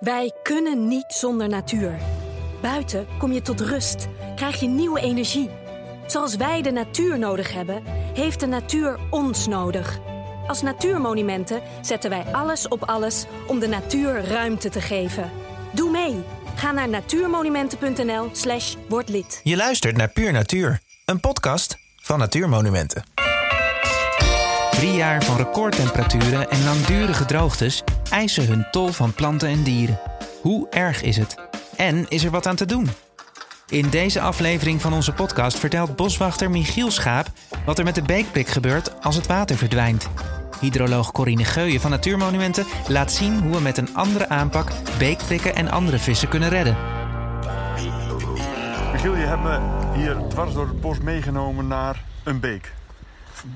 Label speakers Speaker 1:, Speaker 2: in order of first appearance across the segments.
Speaker 1: Wij kunnen niet zonder natuur. Buiten kom je tot rust, krijg je nieuwe energie. Zoals wij de natuur nodig hebben, heeft de natuur ons nodig. Als natuurmonumenten zetten wij alles op alles om de natuur ruimte te geven. Doe mee. Ga naar natuurmonumenten.nl/slash wordlid.
Speaker 2: Je luistert naar Puur Natuur, een podcast van Natuurmonumenten. Drie jaar van recordtemperaturen en langdurige droogtes eisen hun tol van planten en dieren. Hoe erg is het? En is er wat aan te doen? In deze aflevering van onze podcast vertelt boswachter Michiel Schaap wat er met de beekprik gebeurt als het water verdwijnt. Hydroloog Corine Geuyen van Natuurmonumenten laat zien hoe we met een andere aanpak beekprikken en andere vissen kunnen redden.
Speaker 3: Michiel, je hebt me hier dwars door het bos meegenomen naar een beek.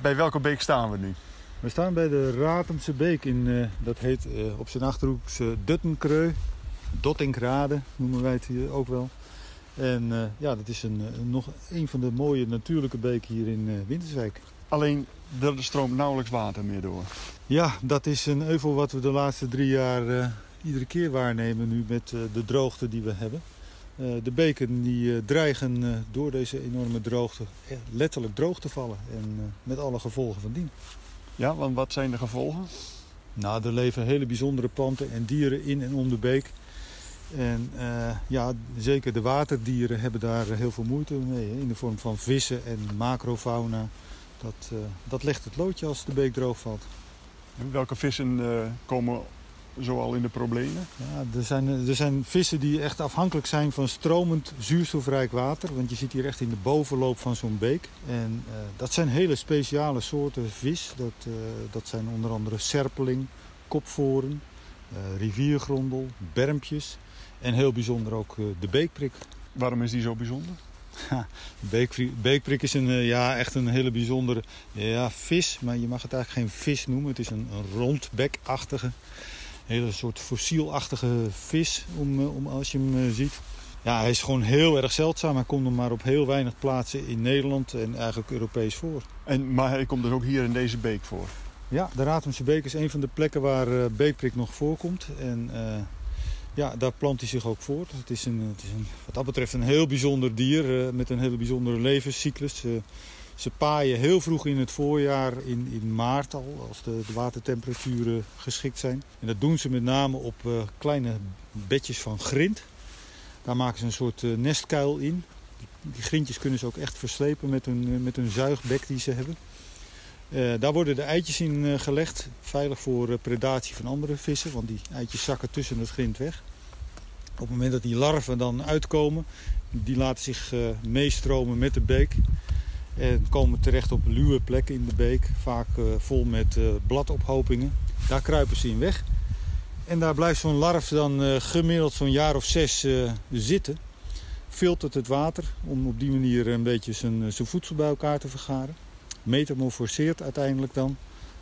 Speaker 3: Bij welke beek staan we nu?
Speaker 4: We staan bij de Ratemse Beek. In, eh, dat heet eh, op zijn achterhoeks uh, Duttenkreu. Dottinkrade noemen wij het hier ook wel. En eh, ja, dat is een, nog een van de mooie natuurlijke beken hier in Winterswijk.
Speaker 3: Alleen, er stroomt nauwelijks water meer door.
Speaker 4: Ja, dat is een euvel wat we de laatste drie jaar iedere keer waarnemen nu met de droogte die we hebben. Eh, de beken die eh, dreigen eh, door deze enorme droogte letterlijk droog te vallen. En met alle gevolgen van dien.
Speaker 3: Ja, want wat zijn de gevolgen?
Speaker 4: Nou, er leven hele bijzondere planten en dieren in en om de beek. En ja, zeker de waterdieren hebben daar heel veel moeite mee. In de vorm van vissen en macrofauna. Dat, dat legt het loodje als de beek droog valt.
Speaker 3: En Welke vissen eh, komen zoal in de problemen?
Speaker 4: Ja, er, zijn, er zijn vissen die echt afhankelijk zijn van stromend zuurstofrijk water. Want je zit hier echt in de bovenloop van zo'n beek. En eh, dat zijn hele speciale soorten vis. Dat, eh, dat zijn onder andere serpeling, kopvoren, eh, riviergrondel, bermpjes. En heel bijzonder ook de beekprik.
Speaker 3: Waarom is die zo bijzonder?
Speaker 4: Beekvri- Beekprik is een, ja, echt een hele bijzondere ja, vis. Maar je mag het eigenlijk geen vis noemen. Het is een, een rondbekachtige, hele soort fossielachtige vis om, eh, om als je hem eh, ziet. Ja, hij is gewoon heel erg zeldzaam. Hij komt nog maar op heel weinig plaatsen in Nederland en eigenlijk Europees voor.
Speaker 3: En, maar hij komt dus ook hier in deze beek voor.
Speaker 4: Ja, de Ratemse Beek is een van de plekken waar eh, beekprik nog voorkomt. En ja, daar plant hij zich ook voor. Het is, een, het is een, wat dat betreft een heel bijzonder dier met een hele bijzondere levenscyclus. Ze paaien heel vroeg in het voorjaar, in, in maart al, als de, de watertemperaturen geschikt zijn. En dat doen ze met name op eh, kleine bedjes van grind. Daar maken ze een soort eh, nestkuil in. Die, grindjes kunnen ze ook echt verslepen met hun, eh, met hun zuigbek die ze hebben. Daar worden de eitjes in gelegd, veilig voor predatie van andere vissen, want die eitjes zakken tussen het grind weg. Op het moment dat die larven dan uitkomen, die laten zich meestromen met de beek en komen terecht op luwe plekken in de beek, vaak eh, vol met eh, bladophopingen. Daar kruipen ze in weg. En daar blijft zo'n larf dan eh, gemiddeld zo'n jaar of zes zitten. Filtert het water om op die manier een beetje zijn, zijn voedsel bij elkaar te vergaren metamorfoseert uiteindelijk dan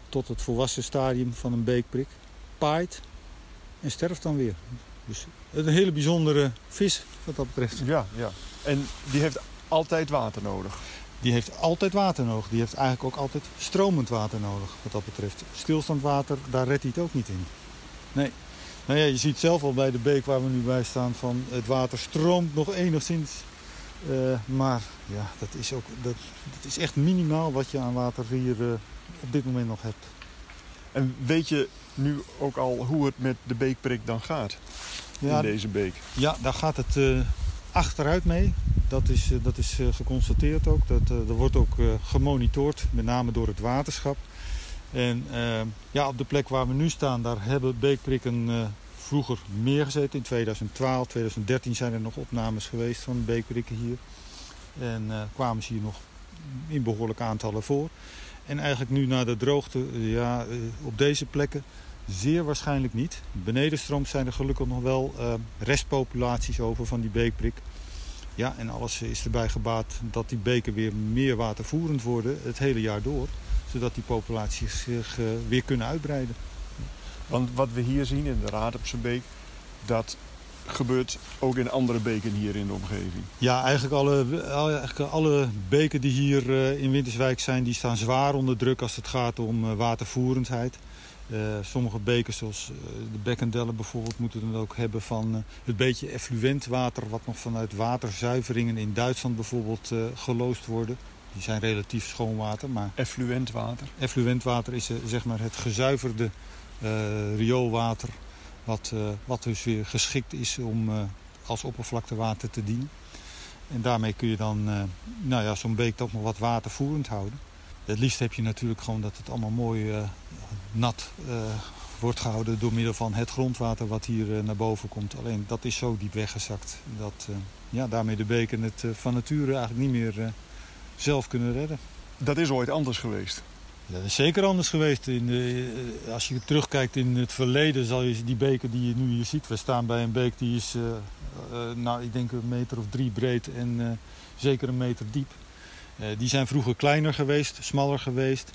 Speaker 4: tot het volwassen stadium van een beekprik, paait en sterft dan weer. Dus een hele bijzondere vis wat dat betreft.
Speaker 3: Ja, ja. En die heeft altijd water nodig.
Speaker 4: Die heeft altijd water nodig. Die heeft eigenlijk ook altijd stromend water nodig wat dat betreft. Stilstand water, daar redt hij het ook niet in. Nee. Nou ja, je ziet zelf al bij de beek waar we nu bij staan van het water stroomt nog enigszins. Eh, maar ja, dat is, ook, dat, dat is echt minimaal wat je aan water hier eh, op dit moment nog hebt.
Speaker 3: En weet je nu ook al hoe het met de beekprik dan gaat
Speaker 4: Ja,
Speaker 3: in deze beek?
Speaker 4: Ja, daar gaat het eh, achteruit mee. Dat is, eh, dat is eh, geconstateerd ook. Dat, eh, dat wordt ook gemonitord, met name door het waterschap. En eh, ja, op de plek waar we nu staan, daar hebben beekprikken vroeger meer gezeten. In 2012, 2013 zijn er nog opnames geweest van beekprikken hier. En eh, kwamen ze hier nog in behoorlijke aantallen voor. En eigenlijk nu na de droogte, ja, op deze plekken Zeer waarschijnlijk niet. Benedenstrooms zijn er gelukkig nog wel eh, restpopulaties over van die beekprik. Ja, en alles is erbij gebaat dat die beken weer meer watervoerend worden het hele jaar door. Zodat die populaties zich eh, weer kunnen uitbreiden.
Speaker 3: Want wat we hier zien in de Raadopse beek, dat gebeurt ook in andere beken hier in de omgeving.
Speaker 4: Ja, eigenlijk alle, eigenlijk alle beken die hier eh, in Winterswijk zijn, die staan zwaar onder druk als het gaat om eh, watervoerendheid. sommige beken, zoals de Bekkendellen bijvoorbeeld, moeten dan ook hebben van het beetje effluent water... wat nog vanuit waterzuiveringen in Duitsland bijvoorbeeld geloosd worden. Die zijn relatief schoon water, maar...
Speaker 3: Effluent water?
Speaker 4: Effluent water is zeg maar het gezuiverde rioolwater... Wat, wat dus weer geschikt is om als oppervlaktewater te dienen. En daarmee kun je dan uh, nou ja, zo'n beek toch nog wat watervoerend houden. Het liefst heb je natuurlijk gewoon dat het allemaal mooi uh, nat uh, wordt gehouden... door middel van het grondwater wat hier naar boven komt. Alleen dat is zo diep weggezakt. Dat ja, daarmee de beken het van nature eigenlijk niet meer zelf kunnen redden.
Speaker 3: Dat is ooit anders geweest?
Speaker 4: Dat is zeker anders geweest. In de, als je terugkijkt in het verleden, zal je die beken die je nu hier ziet. We staan bij een beek die is, uh, uh, nou, ik denk een meter of drie breed en uh, zeker een meter diep. Die zijn vroeger kleiner geweest, smaller geweest.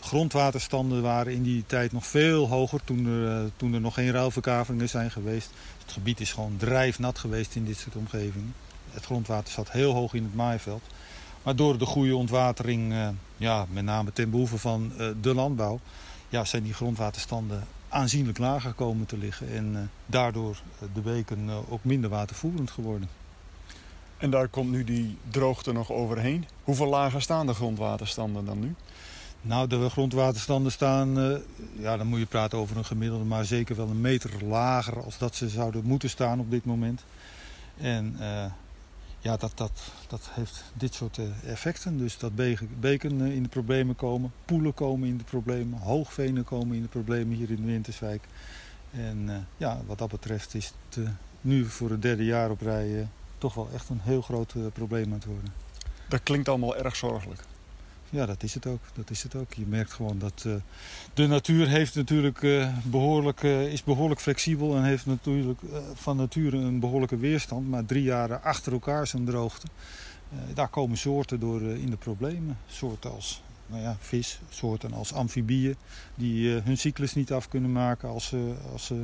Speaker 4: Grondwaterstanden waren in die tijd nog veel hoger toen er, toen er nog geen ruilverkavelingen zijn geweest. Het gebied is gewoon drijfnat geweest in dit soort omgevingen. Het grondwater zat heel hoog in het maaiveld. Maar door de goede ontwatering, uh, ja, met name ten behoeve van de landbouw... Ja, zijn die grondwaterstanden aanzienlijk lager komen te liggen. En daardoor de beken ook minder watervoerend geworden.
Speaker 3: En daar komt nu die droogte nog overheen. Hoeveel lager staan de grondwaterstanden dan nu?
Speaker 4: Nou, de grondwaterstanden staan, ja, dan moet je praten over een gemiddelde... maar zeker wel een meter lager als dat ze zouden moeten staan op dit moment. En ja, dat, dat, dat heeft dit soort eh, effecten. Dus dat beken eh, in de problemen komen, poelen komen in de problemen, hoogvenen komen in de problemen hier in Winterswijk. En ja, wat dat betreft is het nu voor het derde jaar op rij toch wel echt een heel groot probleem aan het worden.
Speaker 3: Dat klinkt allemaal erg zorgelijk.
Speaker 4: Ja, dat is het ook. Dat is het ook. Je merkt gewoon dat uh, de natuur heeft natuurlijk, uh, behoorlijk, uh, is behoorlijk flexibel en heeft natuurlijk van nature een behoorlijke weerstand. Maar drie jaren achter elkaar zo'n droogte, daar komen soorten door in de problemen. Soorten als nou ja, vis, soorten als amfibieën die hun cyclus niet af kunnen maken als ze, als ze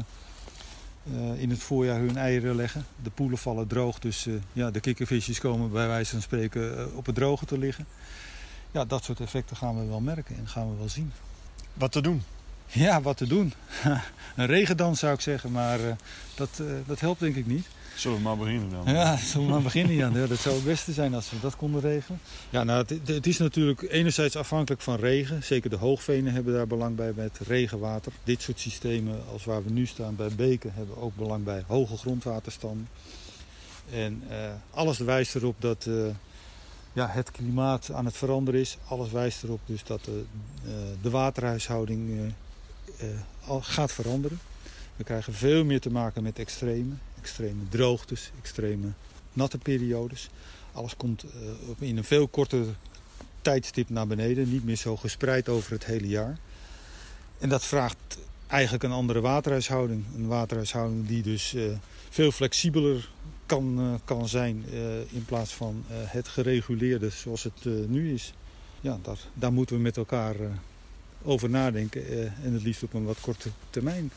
Speaker 4: in het voorjaar hun eieren leggen. De poelen vallen droog, dus ja, de kikkervisjes komen bij wijze van spreken op het droge te liggen ja, dat soort effecten gaan we wel merken en gaan we wel zien.
Speaker 3: Wat te doen?
Speaker 4: Ja, wat te doen. een regendans zou ik zeggen, maar dat, dat helpt denk ik niet.
Speaker 3: Zullen we maar beginnen dan?
Speaker 4: Ja, zullen we maar beginnen Jan. Ja, dat zou het beste zijn als we dat konden regelen. Ja, nou, het, het, is natuurlijk enerzijds afhankelijk van regen. Zeker de hoogvenen hebben daar belang bij met regenwater. Dit soort systemen als waar we nu staan bij beken hebben ook belang bij hoge grondwaterstanden. En uh, alles wijst erop dat ja, het klimaat aan het veranderen is. Alles wijst erop dus dat de, de waterhuishouding gaat veranderen. We krijgen veel meer te maken met extreme. Extreme droogtes, extreme natte periodes. Alles komt in een veel korter tijdstip naar beneden. Niet meer zo gespreid over het hele jaar. En dat vraagt eigenlijk een andere waterhuishouding. Een waterhuishouding die dus veel flexibeler kan, uh, kan zijn in plaats van het gereguleerde zoals het nu is. Ja, daar, daar moeten we met elkaar over nadenken en het liefst op een wat korte termijn.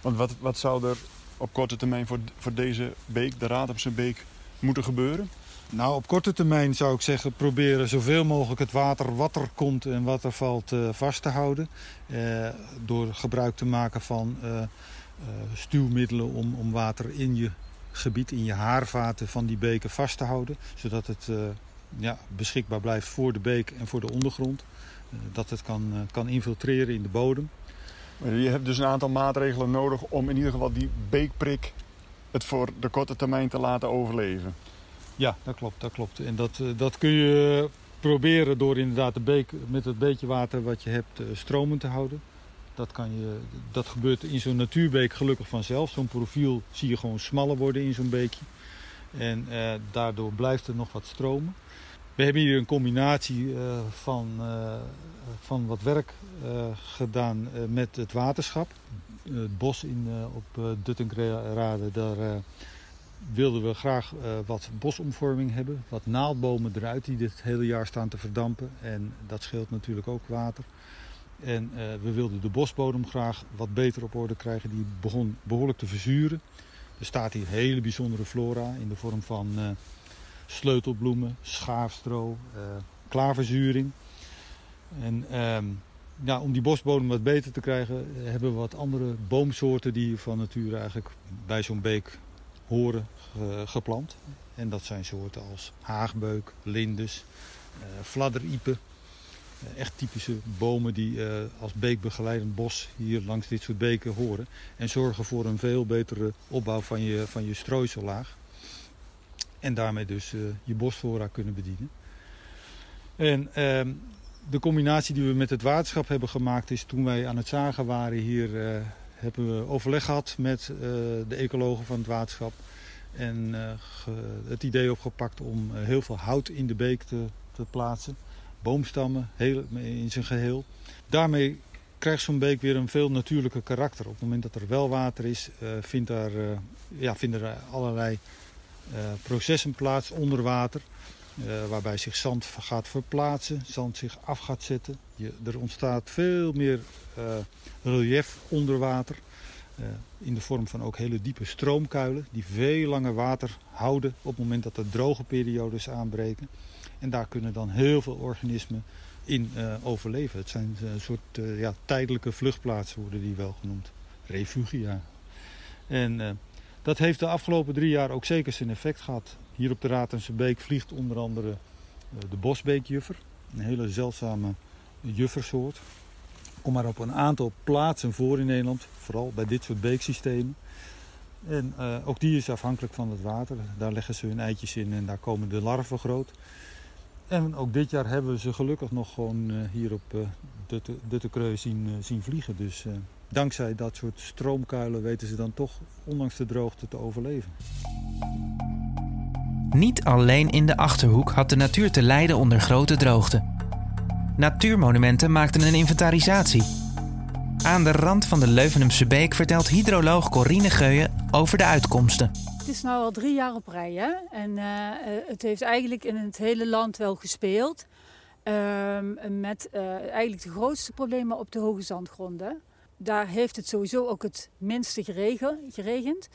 Speaker 3: Want wat, wat zou er op korte termijn voor, voor deze beek, de Raadamse beek, moeten gebeuren?
Speaker 4: Nou, op korte termijn zou ik zeggen proberen zoveel mogelijk het water wat er komt en wat er valt vast te houden. door gebruik te maken van stuwmiddelen om, om water in je gebied in je haarvaten van die beken vast te houden. Zodat het ja, beschikbaar blijft voor de beek en voor de ondergrond. Dat het kan, kan infiltreren in de bodem.
Speaker 3: Je hebt dus een aantal maatregelen nodig om in ieder geval die beekprik het voor de korte termijn te laten overleven.
Speaker 4: Ja, dat klopt. Dat klopt. En dat, dat kun je proberen door inderdaad de beek met het beetje water wat je hebt stromend te houden. Dat, kan je, dat gebeurt in zo'n natuurbeek gelukkig vanzelf. Zo'n profiel zie je gewoon smaller worden in zo'n beekje. En eh, daardoor blijft er nog wat stromen. We hebben hier een combinatie uh, van, uh, van wat werk uh, gedaan met het waterschap. Het bos in, op Duttenkrade, daar wilden we graag wat bosomvorming hebben. Wat naaldbomen eruit die dit hele jaar staan te verdampen. En dat scheelt natuurlijk ook water. En we wilden de bosbodem graag wat beter op orde krijgen. Die begon behoorlijk te verzuren. Er staat hier hele bijzondere flora in de vorm van sleutelbloemen, schaafstro, klaarverzuring. En ehm, ja, om die bosbodem wat beter te krijgen, hebben we wat andere boomsoorten die van nature eigenlijk bij zo'n beek horen geplant. En dat zijn soorten als haagbeuk, lindes, uh, fladderiepen. Echt typische bomen die als beekbegeleidend bos hier langs dit soort beken horen. En zorgen voor een veel betere opbouw van je, van je strooisellaag. En daarmee dus je bosflora kunnen bedienen. En ehm, de combinatie die we met het waterschap hebben gemaakt is toen wij aan het zagen waren hier... hebben we overleg gehad met de ecologen van het waterschap en het idee opgepakt om heel veel hout in de beek te, te plaatsen. Boomstammen heel, in zijn geheel. Daarmee krijgt zo'n beek weer een veel natuurlijker karakter. Op het moment dat er wel water is, vindt daar, ja, vinden er allerlei processen plaats onder water. waarbij zich zand gaat verplaatsen, zand zich af gaat zetten. Je, er ontstaat veel meer relief onder water. In de vorm van ook hele diepe stroomkuilen die veel langer water houden op het moment dat er droge periodes aanbreken. En daar kunnen dan heel veel organismen in overleven. Het zijn een soort ja, tijdelijke vluchtplaatsen worden die wel genoemd. Refugia. En dat heeft de afgelopen drie jaar ook zeker zijn effect gehad. Hier op de Ratense Beek vliegt onder andere de bosbeekjuffer. Een hele zeldzame juffersoort kom maar op een aantal plaatsen voor in Nederland. Vooral bij dit soort beeksystemen. En uh, ook die is afhankelijk van het water. Daar leggen ze hun eitjes in en daar komen de larven groot. En ook dit jaar hebben we ze gelukkig nog gewoon uh, hier op uh, zien, zien vliegen. Dus dankzij dat soort stroomkuilen weten ze dan toch ondanks de droogte te overleven.
Speaker 2: Niet alleen in de Achterhoek had de natuur te lijden onder grote droogte. Natuurmonumenten maakten een inventarisatie. Aan de rand van de Leuvenumse Beek vertelt hydroloog Corine Geuyen over de uitkomsten.
Speaker 5: Het is nu al drie jaar op rij hè? en uh, het heeft eigenlijk in het hele land wel gespeeld. Uh, met uh, eigenlijk de grootste problemen op de hoge zandgronden. Daar heeft het sowieso ook het minste geregend.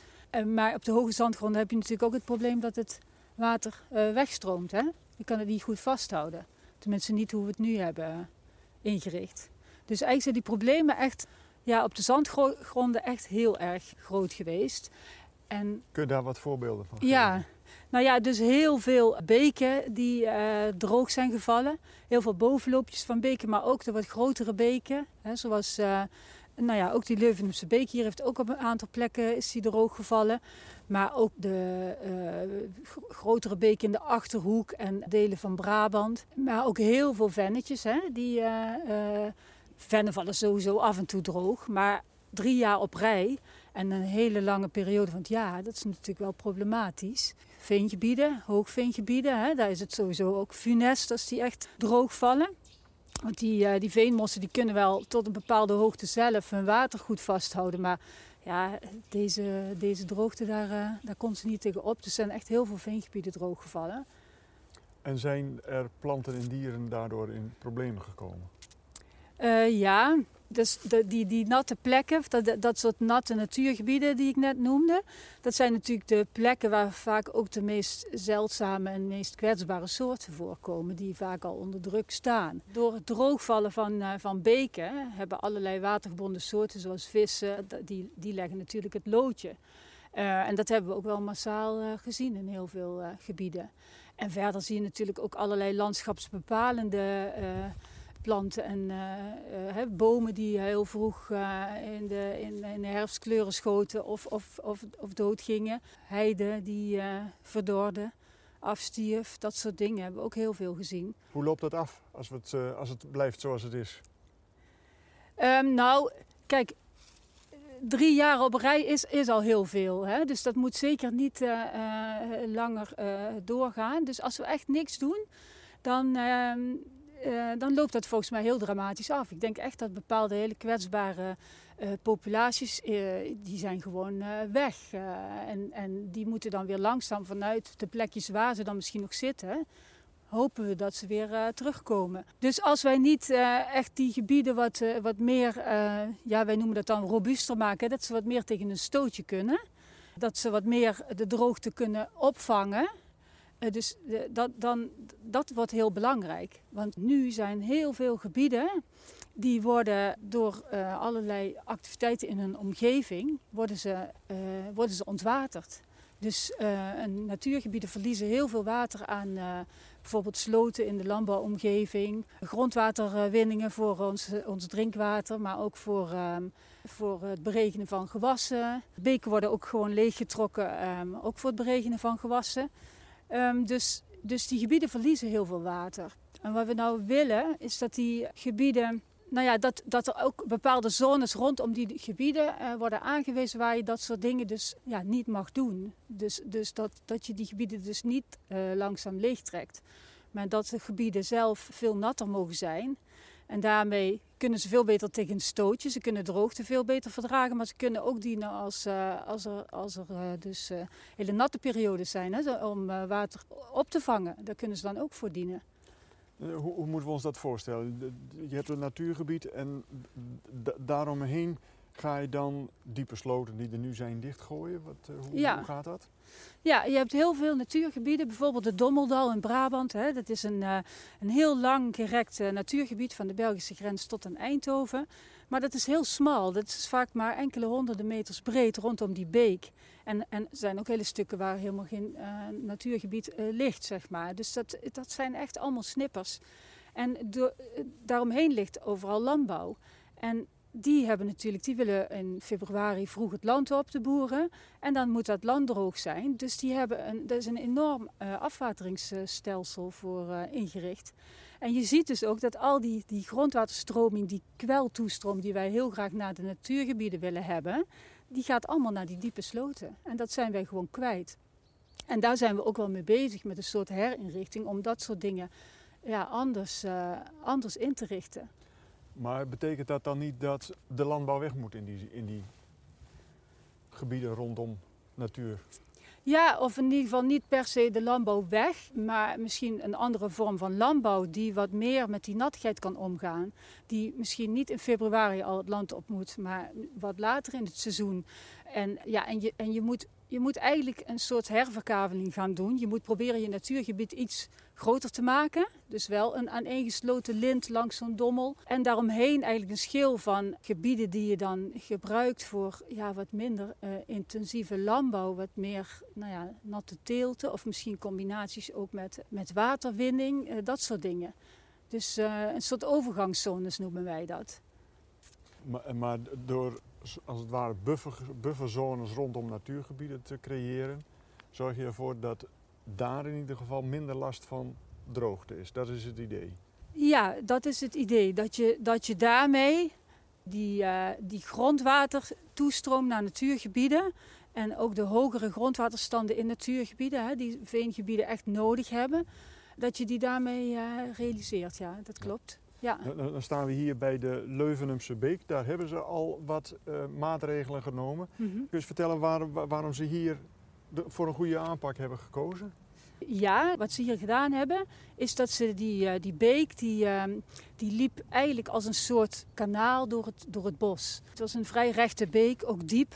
Speaker 5: maar op de hoge zandgronden heb je natuurlijk ook het probleem dat het water wegstroomt. Hè? Je kan het niet goed vasthouden. Tenminste niet hoe we het nu hebben ingericht. Dus eigenlijk zijn die problemen echt ja, op de zandgronden echt heel erg groot geweest.
Speaker 3: En, Kun je daar wat voorbeelden van
Speaker 5: geven? Ja, nou ja, dus heel veel beken die uh, droog zijn gevallen. Heel veel bovenloopjes van beken, maar ook de wat grotere beken. Hè, zoals uh, nou ja, ook die Leuvenumse beek hier heeft ook op een aantal plekken is die droog gevallen. Maar ook de uh, grotere beek in de Achterhoek en delen van Brabant. Maar ook heel veel vennetjes. Hè, die uh, vennen vallen sowieso af en toe droog. Maar drie jaar op rij en een hele lange periode van het jaar, dat is natuurlijk wel problematisch. Veengebieden, hoogveengebieden, hè, daar is het sowieso ook funest als die echt droog vallen. Want die, die veenmossen die kunnen wel tot een bepaalde hoogte zelf hun water goed vasthouden. Maar ja, deze, deze droogte, daar, uh, daar kon ze niet tegen op. Dus er zijn echt heel veel veengebieden drooggevallen.
Speaker 3: En zijn er planten en dieren daardoor in problemen gekomen?
Speaker 5: Uh, ja, dus de, die, die natte plekken, dat, dat soort natte natuurgebieden die ik net noemde, dat zijn natuurlijk de plekken waar vaak ook de meest zeldzame en meest kwetsbare soorten voorkomen, die vaak al onder druk staan. Door het droogvallen van, uh, van beken hebben allerlei watergebonden soorten, zoals vissen, die, die leggen natuurlijk het loodje. Uh, en dat hebben we ook wel massaal uh, gezien in heel veel gebieden. En verder zie je natuurlijk ook allerlei landschapsbepalende planten en uh, uh, bomen die heel vroeg uh, in, de, in, in, de herfstkleuren schoten of, of, of, of doodgingen. Heide die verdorde, afstierf, dat soort dingen hebben we ook heel veel gezien.
Speaker 3: Hoe loopt dat af als, we het, als het blijft zoals het is?
Speaker 5: Um, nou, kijk, drie jaar op rij is, is al heel veel. Hè? Dus dat moet zeker niet langer doorgaan. Dus als we echt niks doen, dan ehm, uh, dan loopt dat volgens mij heel dramatisch af. Ik denk echt dat bepaalde hele kwetsbare uh, populaties, uh, die zijn gewoon weg. en, en die moeten dan weer langzaam vanuit de plekjes waar ze dan misschien nog zitten, hopen we dat ze weer terugkomen. Dus als wij niet echt die gebieden wat, wat meer, ja wij noemen dat dan robuuster maken, dat ze wat meer tegen een stootje kunnen. Dat ze wat meer de droogte kunnen opvangen Eh, dus de, dat, dan, dat wordt heel belangrijk. Want nu zijn heel veel gebieden die worden door uh, allerlei activiteiten in hun omgeving worden ze, uh, worden ze ontwaterd. Dus natuurgebieden verliezen heel veel water aan bijvoorbeeld sloten in de landbouwomgeving, grondwaterwinningen voor ons, ons drinkwater, maar ook voor, um, voor het beregenen van gewassen. Beken worden ook gewoon leeggetrokken, um, ook voor het beregenen van gewassen. Um, dus, dus die gebieden verliezen heel veel water. En wat we nou willen, is dat die gebieden nou ja, dat, dat er ook bepaalde zones rondom die gebieden uh, worden aangewezen waar je dat soort dingen dus ja, niet mag doen. Dus, dus dat, dat je die gebieden dus niet uh, langzaam leegtrekt. Maar dat de gebieden zelf veel natter mogen zijn. En daarmee kunnen ze veel beter tegen een stootje. Ze kunnen droogte veel beter verdragen. Maar ze kunnen ook dienen als, uh, als er, als er dus hele natte periodes zijn. Hè, om water op te vangen. Daar kunnen ze dan ook voor dienen.
Speaker 3: Hoe, hoe, moeten we ons dat voorstellen? Je hebt een natuurgebied en daaromheen ga je dan diepe sloten die er nu zijn dichtgooien? Wat, uh, hoe,
Speaker 5: ja.
Speaker 3: hoe, gaat dat?
Speaker 5: Ja, je hebt heel veel natuurgebieden. Bijvoorbeeld de Dommeldal in Brabant. Hè. Dat is een, uh, een heel lang gerekt uh, natuurgebied van de Belgische grens tot aan Eindhoven. Maar dat is heel smal. Dat is vaak maar enkele honderden meters breed rondom die beek. En, en er zijn ook hele stukken waar helemaal geen natuurgebied ligt, zeg maar. Dus dat, dat zijn echt allemaal snippers. En daaromheen ligt overal landbouw. En die hebben natuurlijk, die willen in februari vroeg het land op, de boeren. En dan moet dat land droog zijn. Dus die hebben een, er is een enorm uh, afwateringsstelsel voor uh, ingericht. En je ziet dus ook dat al die, die grondwaterstroming, die kweltoestroom die wij heel graag naar de natuurgebieden willen hebben, die gaat allemaal naar die diepe sloten. En dat zijn wij gewoon kwijt. En daar zijn we ook wel mee bezig met een soort herinrichting om dat soort dingen ja, anders, uh, anders in te richten.
Speaker 3: Maar betekent dat dan niet dat de landbouw weg moet in die, in die gebieden rondom natuur?
Speaker 5: Ja, of in ieder geval niet per se de landbouw weg, maar misschien een andere vorm van landbouw die wat meer met die nattigheid kan omgaan. Die misschien niet in februari al het land op moet, maar wat later in het seizoen. En, ja, en, je, en je, moet, je moet eigenlijk een soort herverkaveling gaan doen. Je moet proberen je natuurgebied iets groter te maken. Dus wel een aaneengesloten lint langs zo'n dommel. En daaromheen eigenlijk een schil van gebieden die je dan gebruikt voor ja, wat minder uh, intensieve landbouw. Wat meer nou ja, natte teelten of misschien combinaties ook met, met waterwinning. Uh, dat soort dingen. Dus uh, een soort overgangszones noemen wij dat.
Speaker 3: Maar, maar door als het ware buffer, bufferzones rondom natuurgebieden te creëren, zorg je ervoor dat daar in ieder geval minder last van droogte is. Dat is het idee.
Speaker 5: Ja, dat is het idee. Dat je, dat je daarmee die, uh, die grondwatertoestroom naar natuurgebieden en ook de hogere grondwaterstanden in natuurgebieden, hè, die veengebieden echt nodig hebben, dat je die daarmee uh, realiseert. Ja, dat klopt. Ja.
Speaker 3: Dan staan we hier bij de Leuvenumse Beek. Daar hebben ze al wat uh, maatregelen genomen. Mm -hmm. Kun je eens vertellen waar, waarom ze hier de, voor een goede aanpak hebben gekozen?
Speaker 5: Ja, wat ze hier gedaan hebben, is dat ze die, uh, die beek, die, uh, die liep eigenlijk als een soort kanaal door het, door het bos. Het was een vrij rechte beek, ook diep.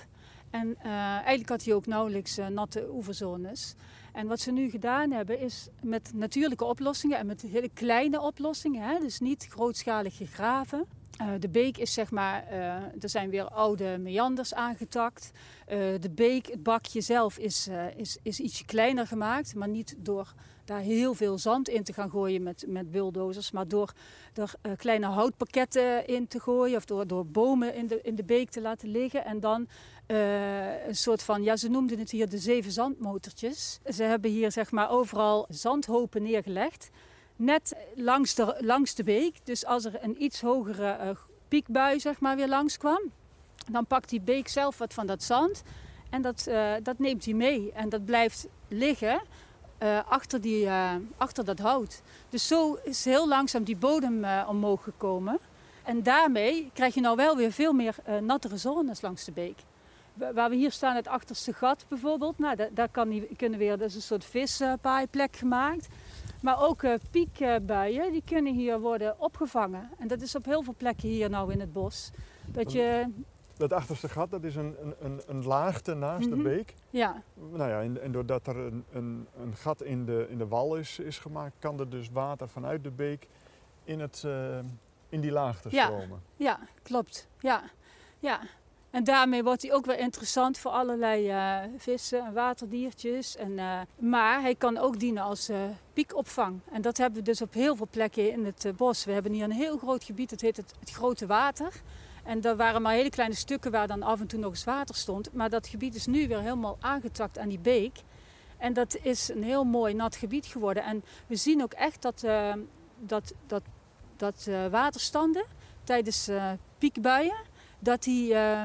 Speaker 5: En uh, eigenlijk had hij ook nauwelijks natte oeverzones. En wat ze nu gedaan hebben, is met natuurlijke oplossingen en met hele kleine oplossingen, hè, dus niet grootschalig gegraven. Uh, de beek is zeg maar, uh, er zijn weer oude meanders aangetakt. Uh, de beek, het bakje zelf, is, is, is ietsje kleiner gemaakt. Maar niet door daar heel veel zand in te gaan gooien met, met bulldozers. Maar door er kleine houtpakketten in te gooien. Of door, door bomen in de, in de beek te laten liggen. En dan een soort van, ja ze noemden het hier de zeven zandmotortjes. Ze hebben hier zeg maar overal zandhopen neergelegd net langs de, langs de beek. Dus als er een iets hogere uh, piekbui zeg maar, weer langskwam, dan pakt die beek zelf wat van dat zand en dat, uh, dat neemt hij mee. En dat blijft liggen achter, die, achter dat hout. Dus zo is heel langzaam die bodem omhoog gekomen. En daarmee krijg je nou wel weer veel meer nattere zones langs de beek. Waar we hier staan, het achterste gat bijvoorbeeld, nou, daar, daar kan die, kunnen weer, dat is een soort vispaaiplek gemaakt. Maar ook uh, piekbuien, die kunnen hier worden opgevangen. En dat is op heel veel plekken hier nou in het bos. Dat je,
Speaker 3: Dat achterste gat, dat is een, een, een, een laagte naast
Speaker 5: Mhm.
Speaker 3: de beek.
Speaker 5: Ja,
Speaker 3: Nou ja, en, en doordat er een, een, een gat in de, in de wal is, is gemaakt, kan er dus water vanuit de beek in, het, eh, in die laagte
Speaker 5: Ja.
Speaker 3: stromen.
Speaker 5: ja, klopt. Ja, ja. En daarmee wordt hij ook weer interessant voor allerlei eh, vissen en waterdiertjes. En, eh, maar hij kan ook dienen als eh, piekopvang. En dat hebben we dus op heel veel plekken in het bos. We hebben hier een heel groot gebied, dat heet het, Grote Water. En daar waren maar hele kleine stukken waar dan af en toe nog eens water stond. Maar dat gebied is nu weer helemaal aangetakt aan die beek. En dat is een heel mooi nat gebied geworden. En we zien ook echt dat, eh, dat, dat, dat waterstanden tijdens piekbuien, dat die eh,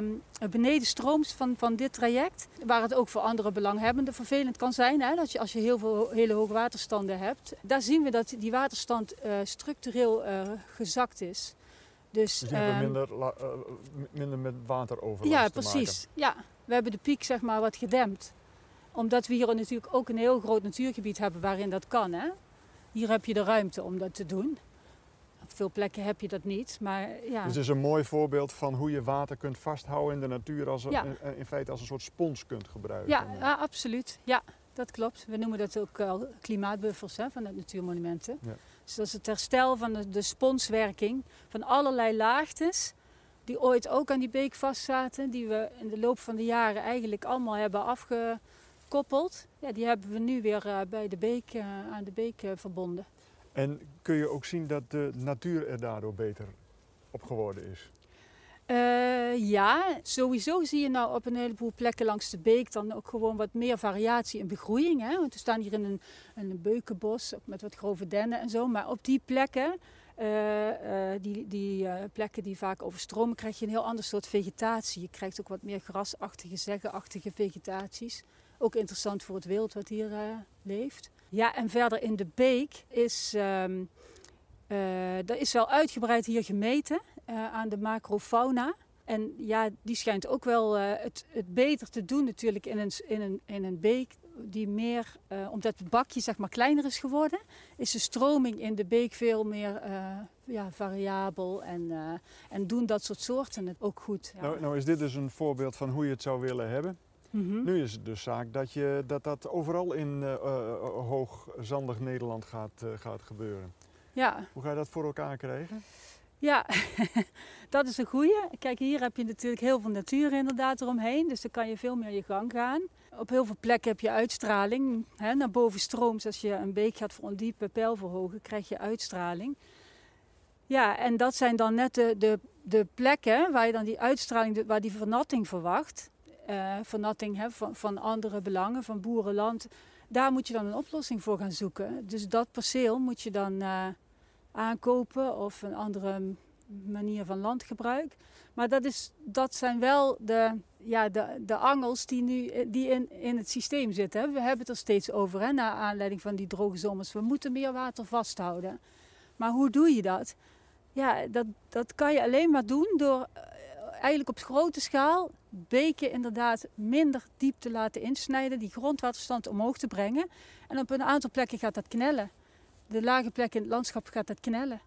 Speaker 5: beneden stroomt van, van dit traject, waar het ook voor andere belanghebbenden vervelend kan zijn, hè, dat je, als je heel veel hele hoge waterstanden hebt, daar zien we dat die waterstand eh, structureel eh, gezakt is. Dus,
Speaker 3: Dus hebben
Speaker 5: ehm,
Speaker 3: minder, eh, minder met wateroverlast
Speaker 5: ja,
Speaker 3: te
Speaker 5: precies. Ja, we hebben de piek zeg maar wat gedempt. Omdat we hier natuurlijk ook een heel groot natuurgebied hebben waarin dat kan. Hè? Hier heb je de ruimte om dat te doen. Op veel plekken heb je dat niet. Maar ja.
Speaker 3: Dus het is een mooi voorbeeld van hoe je water kunt vasthouden in de natuur, als een,
Speaker 5: Ja.
Speaker 3: in, in feite als een soort spons kunt gebruiken.
Speaker 5: ja, ja, absoluut. Ja, dat klopt. We noemen dat ook al klimaatbuffers hè, van de natuurmonumenten.
Speaker 3: Ja.
Speaker 5: Dus dat is het herstel van de, de sponswerking van allerlei laagtes. Die ooit ook aan die beek vastzaten. Die we in de loop van de jaren eigenlijk allemaal hebben afgekoppeld. Ja, die hebben we nu weer eh, bij de beek, eh, aan de beek eh, verbonden.
Speaker 3: En kun je ook zien dat de natuur er daardoor beter op geworden is?
Speaker 5: Eh, ja, sowieso zie je nou op een heleboel plekken langs de beek dan ook gewoon wat meer variatie in begroeiing. Hè? Want we staan hier in een, een beukenbos met wat grove dennen en zo. Maar op die plekken, eh, eh, die, die plekken die vaak overstromen, krijg je een heel ander soort vegetatie. Je krijgt ook wat meer grasachtige, zeggenachtige vegetaties. Ook interessant voor het wild wat hier leeft. Ja, en verder in de beek is, eh, er is wel uitgebreid hier gemeten eh, aan de macrofauna. En ja, die schijnt ook wel eh, het, het beter te doen natuurlijk in een, in een, in een beek die meer, omdat het bakje zeg maar kleiner is geworden, is de stroming in de beek veel meer ja, variabel en, en doen dat soort soorten het ook goed.
Speaker 3: Nou, nou is dit dus een voorbeeld van hoe je het zou willen hebben.
Speaker 5: Mhm.
Speaker 3: Nu is het dus zaak dat je, dat, dat overal in eh, eh, hoogzandig Nederland gaat, eh, gaat gebeuren.
Speaker 5: ja.
Speaker 3: Hoe ga je dat voor elkaar krijgen?
Speaker 5: Ja, dat is een goeie. Kijk, hier heb je natuurlijk heel veel natuur inderdaad eromheen. Dus dan kan je veel meer je gang gaan. Op heel veel plekken heb je uitstraling. Hè, naar boven stroomt, als je een beek gaat ondiepen, pijl verhogen, krijg je uitstraling. Ja, en dat zijn dan net de, de, de plekken waar je dan die uitstraling, waar die vernatting verwacht. Eh, vernatting hè, van, van andere belangen, van boerenland. Daar moet je dan een oplossing voor gaan zoeken. Dus dat perceel moet je dan eh, aankopen of een andere manier van landgebruik. Maar dat, is, dat zijn wel de, ja, de, de angels die nu eh, die in, in het systeem zitten. We hebben het er steeds over, hè, naar aanleiding van die droge zomers. We moeten meer water vasthouden. Maar hoe doe je dat? Ja, dat, dat kan je alleen maar doen door eigenlijk op grote schaal beken inderdaad minder diep te laten insnijden, die grondwaterstand omhoog te brengen. En op een aantal plekken gaat dat knellen. De lage plekken in het landschap gaat dat knellen.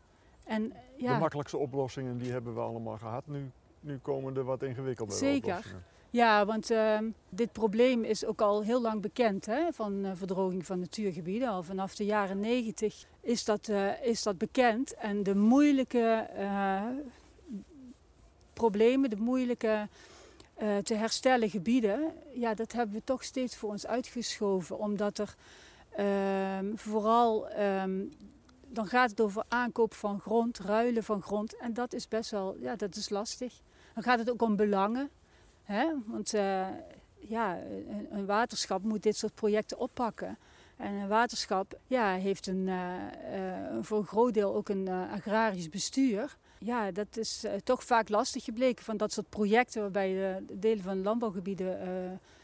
Speaker 5: En ja,
Speaker 3: De makkelijkste oplossingen die hebben we allemaal gehad. Nu, nu komen er wat ingewikkeldere
Speaker 5: Zeker.
Speaker 3: oplossingen.
Speaker 5: Ja, want ehm, dit probleem is ook al heel lang bekend hè, van eh, verdroging van natuurgebieden. Al vanaf de jaren negentig is, dat, eh, is dat bekend. En de moeilijke eh, problemen, de moeilijke eh, te herstellen gebieden, ja, dat hebben we toch steeds voor ons uitgeschoven. Omdat er ehm, vooral, ehm, dan gaat het over aankoop van grond, ruilen van grond. En dat is best wel, ja, dat is lastig. Dan gaat het ook om belangen. Hè? Want eh, ja, een, waterschap moet dit soort projecten oppakken. En een waterschap ja, heeft een, eh, voor een groot deel ook een agrarisch bestuur. Ja, dat is eh, toch vaak lastig gebleken van dat soort projecten waarbij de delen van landbouwgebieden eh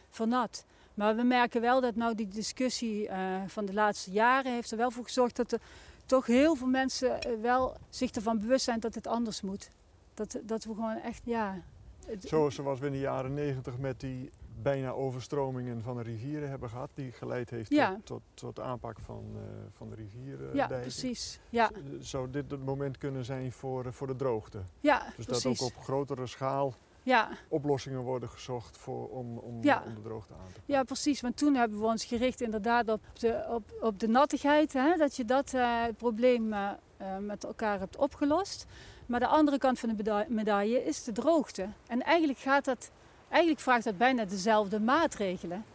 Speaker 5: vernat. Maar we merken wel dat nou die discussie eh, van de laatste jaren heeft er wel voor gezorgd dat er toch heel veel mensen eh, wel zich ervan bewust zijn dat het anders moet. Dat, dat we gewoon echt, ja... het-
Speaker 3: Zo, zoals we in de jaren negentig met die bijna overstromingen van de rivieren hebben gehad. Die geleid heeft
Speaker 5: Ja.
Speaker 3: tot, tot, tot aanpak van, eh, van de rivieren.
Speaker 5: ja, precies. Ja,
Speaker 3: Zou dit het moment kunnen zijn voor, eh, voor de droogte?
Speaker 5: ja
Speaker 3: Dus
Speaker 5: precies.
Speaker 3: dat ook op grotere schaal
Speaker 5: Ja,
Speaker 3: oplossingen worden gezocht voor, om, om,
Speaker 5: Ja.
Speaker 3: om de droogte aan te pakken.
Speaker 5: ja, precies. Want toen hebben we ons gericht inderdaad op de, op, op de nattigheid. Hè? Dat je dat eh, probleem eh, eh, met elkaar hebt opgelost. Maar de andere kant van de meda- medaille is de droogte. En eigenlijk, gaat dat, eigenlijk vraagt dat bijna dezelfde maatregelen.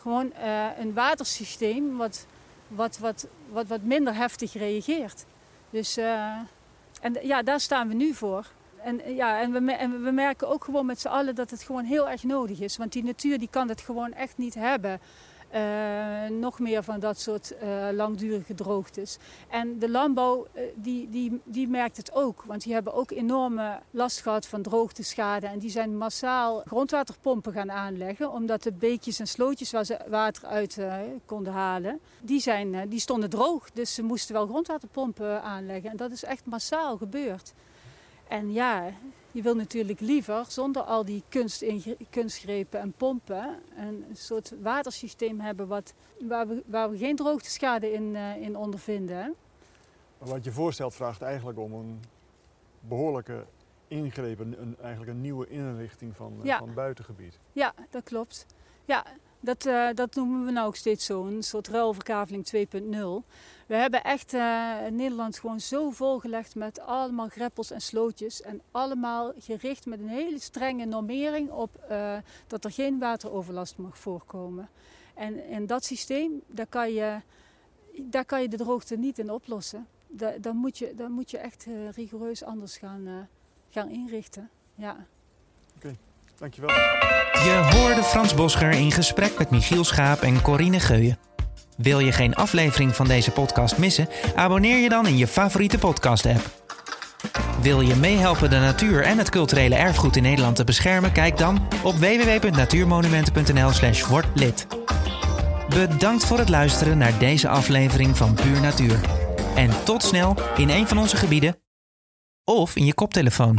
Speaker 5: Gewoon eh, een watersysteem wat, wat, wat, wat, wat minder heftig reageert. Dus eh, en ja, daar staan we nu voor. En, eh, ja, en, we, en we merken ook gewoon met z'n allen dat het gewoon heel erg nodig is. Want die natuur die kan het gewoon echt niet hebben. Eh, nog meer van dat soort eh, langdurige droogtes. En de landbouw eh, die, die, die merkt het ook. Want die hebben ook enorme last gehad van droogteschade. En die zijn massaal grondwaterpompen gaan aanleggen. Omdat de beekjes en slootjes waar ze water uit konden halen, die, zijn, die stonden droog. Dus ze moesten wel grondwaterpompen aanleggen. En dat is echt massaal gebeurd. En ja, je wil natuurlijk liever zonder al die kunstingre- kunstgrepen en pompen een soort watersysteem hebben wat, waar, we, waar we geen droogteschade in, eh, in ondervinden.
Speaker 3: wat je voorstelt vraagt eigenlijk om een behoorlijke ingreep, een, eigenlijk een nieuwe inrichting van, eh,
Speaker 5: Ja.
Speaker 3: van het buitengebied.
Speaker 5: Ja, dat klopt. Ja, dat, eh, dat noemen we nou ook steeds zo, een soort ruilverkaveling 2.0. We hebben echt eh, Nederland gewoon zo volgelegd met allemaal greppels en slootjes. En allemaal gericht met een hele strenge normering op eh, dat er geen wateroverlast mag voorkomen. En in dat systeem, daar kan je, daar kan je de droogte niet in oplossen. Da- Dan moet je, dan moet je echt rigoureus anders gaan, gaan inrichten. Ja.
Speaker 3: Dankjewel.
Speaker 2: Je hoorde Frans Boscher in gesprek met Michiel Schaap en Corine Geuyen. Wil je geen aflevering van deze podcast missen? Abonneer je dan in je favoriete podcast-app. Wil je meehelpen de natuur en het culturele erfgoed in Nederland te beschermen? Kijk dan op www.natuurmonumenten.nl/slash. Bedankt voor het luisteren naar deze aflevering van Puur Natuur. En tot snel in een van onze gebieden of in je koptelefoon.